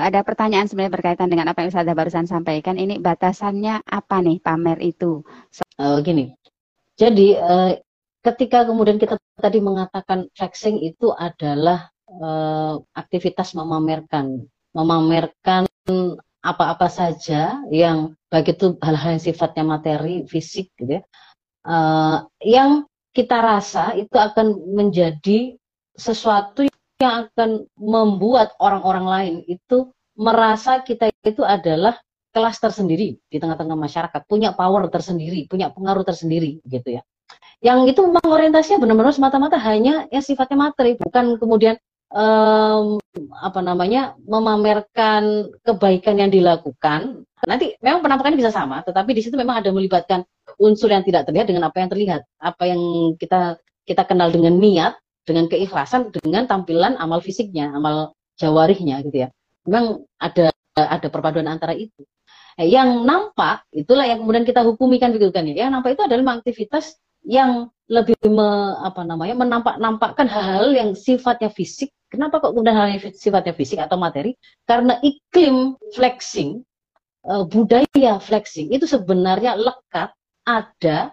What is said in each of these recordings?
ada pertanyaan sebenarnya berkaitan dengan apa yang Ustazah barusan sampaikan. Ini batasannya apa nih pamer itu? So, uh, gini, jadi uh, ketika kemudian kita tadi mengatakan flexing itu adalah uh, aktivitas memamerkan, memamerkan apa-apa saja yang baik itu hal-hal yang sifatnya materi, fisik, gitu ya, uh, yang kita rasa itu akan menjadi sesuatu yang akan membuat orang-orang lain itu merasa kita itu adalah kelas tersendiri di tengah-tengah masyarakat, punya power tersendiri, punya pengaruh tersendiri gitu ya. Yang itu memang orientasinya benar-benar semata-mata hanya yang sifatnya materi, bukan kemudian um, apa namanya memamerkan kebaikan yang dilakukan. Nanti memang penampakannya bisa sama, tetapi di situ memang ada melibatkan unsur yang tidak terlihat dengan apa yang terlihat, apa yang kita kita kenal dengan niat dengan keikhlasan dengan tampilan amal fisiknya, amal jawarihnya gitu ya. Memang ada ada perpaduan antara itu. Nah, yang nampak itulah yang kemudian kita hukumikan begitu kan ya. Yang nampak itu adalah aktivitas yang lebih me, apa namanya menampak nampakkan hal-hal yang sifatnya fisik. Kenapa kok kemudian hal yang sifatnya fisik atau materi? Karena iklim flexing, uh, budaya flexing itu sebenarnya lekat ada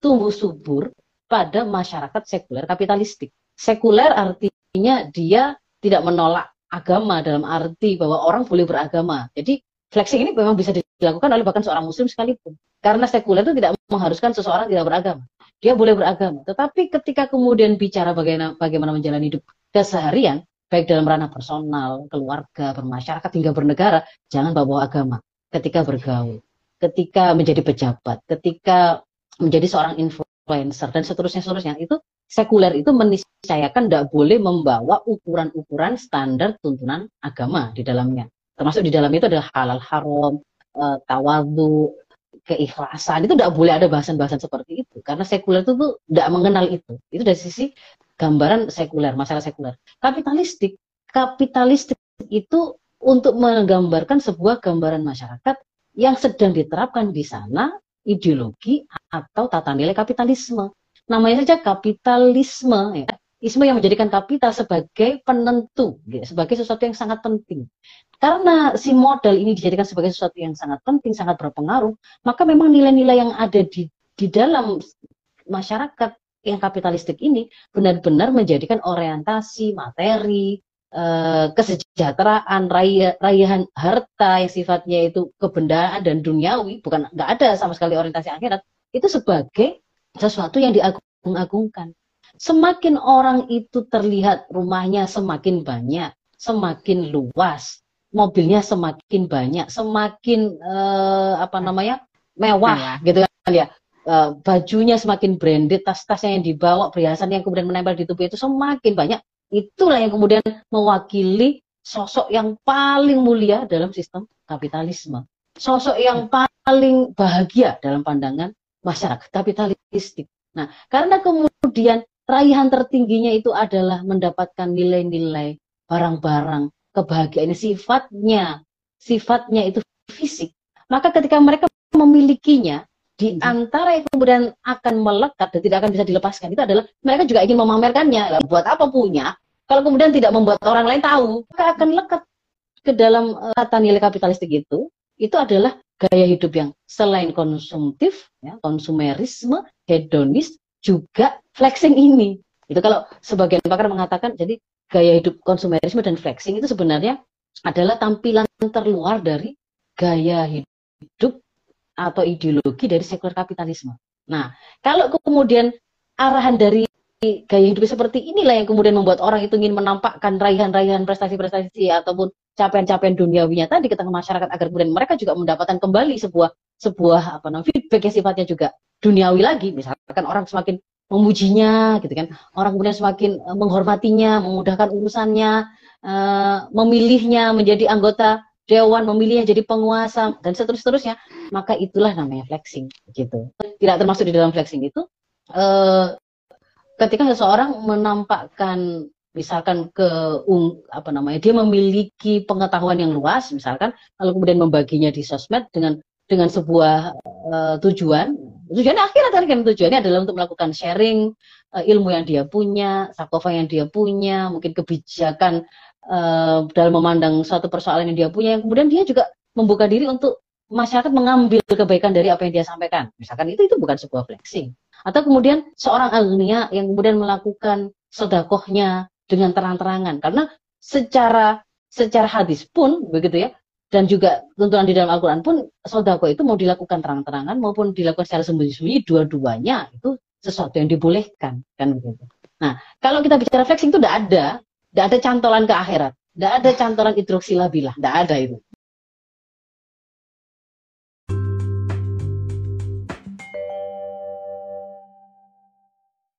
tumbuh subur pada masyarakat sekuler kapitalistik. Sekuler artinya dia tidak menolak agama dalam arti bahwa orang boleh beragama. Jadi flexing ini memang bisa dilakukan oleh bahkan seorang muslim sekalipun. Karena sekuler itu tidak mengharuskan seseorang tidak beragama. Dia boleh beragama. Tetapi ketika kemudian bicara bagaimana, bagaimana menjalani hidup keseharian, baik dalam ranah personal, keluarga, bermasyarakat, hingga bernegara, jangan bawa agama. Ketika bergaul, ketika menjadi pejabat, ketika menjadi seorang influencer, dan seterusnya, seterusnya, itu sekuler itu meniscayakan tidak boleh membawa ukuran-ukuran standar tuntunan agama di dalamnya. Termasuk di dalam itu adalah halal haram, e, tawadu, keikhlasan. Itu tidak boleh ada bahasan-bahasan seperti itu. Karena sekuler itu tuh tidak mengenal itu. Itu dari sisi gambaran sekuler, masalah sekuler. Kapitalistik, kapitalistik itu untuk menggambarkan sebuah gambaran masyarakat yang sedang diterapkan di sana ideologi atau tata nilai kapitalisme namanya saja kapitalisme ya. Isme yang menjadikan kapital sebagai penentu, ya, sebagai sesuatu yang sangat penting. Karena si modal ini dijadikan sebagai sesuatu yang sangat penting, sangat berpengaruh, maka memang nilai-nilai yang ada di, di dalam masyarakat yang kapitalistik ini benar-benar menjadikan orientasi materi, eh, kesejahteraan, raya, rayahan harta yang sifatnya itu kebendaan dan duniawi, bukan nggak ada sama sekali orientasi akhirat, itu sebagai sesuatu yang diagung-agungkan. Semakin orang itu terlihat rumahnya semakin banyak, semakin luas, mobilnya semakin banyak, semakin eh, apa namanya mewah, gitu kan ya. Eh, bajunya semakin branded, tas-tasnya yang dibawa, perhiasan yang kemudian menempel di tubuh itu semakin banyak. Itulah yang kemudian mewakili sosok yang paling mulia dalam sistem kapitalisme. Sosok yang paling bahagia dalam pandangan masyarakat kapitalistik. Nah, karena kemudian raihan tertingginya itu adalah mendapatkan nilai-nilai barang-barang kebahagiaan sifatnya sifatnya itu fisik, maka ketika mereka memilikinya di hmm. antara yang kemudian akan melekat dan tidak akan bisa dilepaskan itu adalah mereka juga ingin memamerkannya. Lah, buat apa punya? Kalau kemudian tidak membuat orang lain tahu, maka akan lekat ke dalam uh, tata nilai kapitalistik itu. Itu adalah gaya hidup yang selain konsumtif, ya, konsumerisme, hedonis, juga flexing ini. Itu kalau sebagian pakar mengatakan, jadi gaya hidup konsumerisme dan flexing itu sebenarnya adalah tampilan terluar dari gaya hidup atau ideologi dari sekuler kapitalisme. Nah, kalau kemudian arahan dari gaya hidup seperti inilah yang kemudian membuat orang itu ingin menampakkan raihan-raihan prestasi-prestasi ataupun capaian-capaian duniawinya tadi ke tengah masyarakat agar kemudian mereka juga mendapatkan kembali sebuah sebuah apa namanya feedback yang sifatnya juga duniawi lagi. Misalkan orang semakin memujinya gitu kan. Orang kemudian semakin uh, menghormatinya memudahkan urusannya uh, memilihnya menjadi anggota dewan memilihnya jadi penguasa dan seterusnya maka itulah namanya flexing gitu. Tidak termasuk di dalam flexing itu uh, ketika seseorang menampakkan misalkan ke apa namanya dia memiliki pengetahuan yang luas misalkan lalu kemudian membaginya di sosmed dengan dengan sebuah uh, tujuan tujuannya akhirnya tadi kan tujuannya adalah untuk melakukan sharing uh, ilmu yang dia punya sakofa yang dia punya mungkin kebijakan uh, dalam memandang suatu persoalan yang dia punya, yang kemudian dia juga membuka diri untuk masyarakat mengambil kebaikan dari apa yang dia sampaikan. Misalkan itu itu bukan sebuah flexing. Atau kemudian seorang agnia yang kemudian melakukan sodakohnya dengan terang-terangan. Karena secara secara hadis pun begitu ya, dan juga tuntunan di dalam Al-Quran pun sodako itu mau dilakukan terang-terangan maupun dilakukan secara sembunyi-sembunyi dua-duanya itu sesuatu yang dibolehkan kan begitu. Nah kalau kita bicara flexing itu tidak ada, tidak ada cantolan ke akhirat, tidak ada cantolan instruksi labilah, tidak ada itu.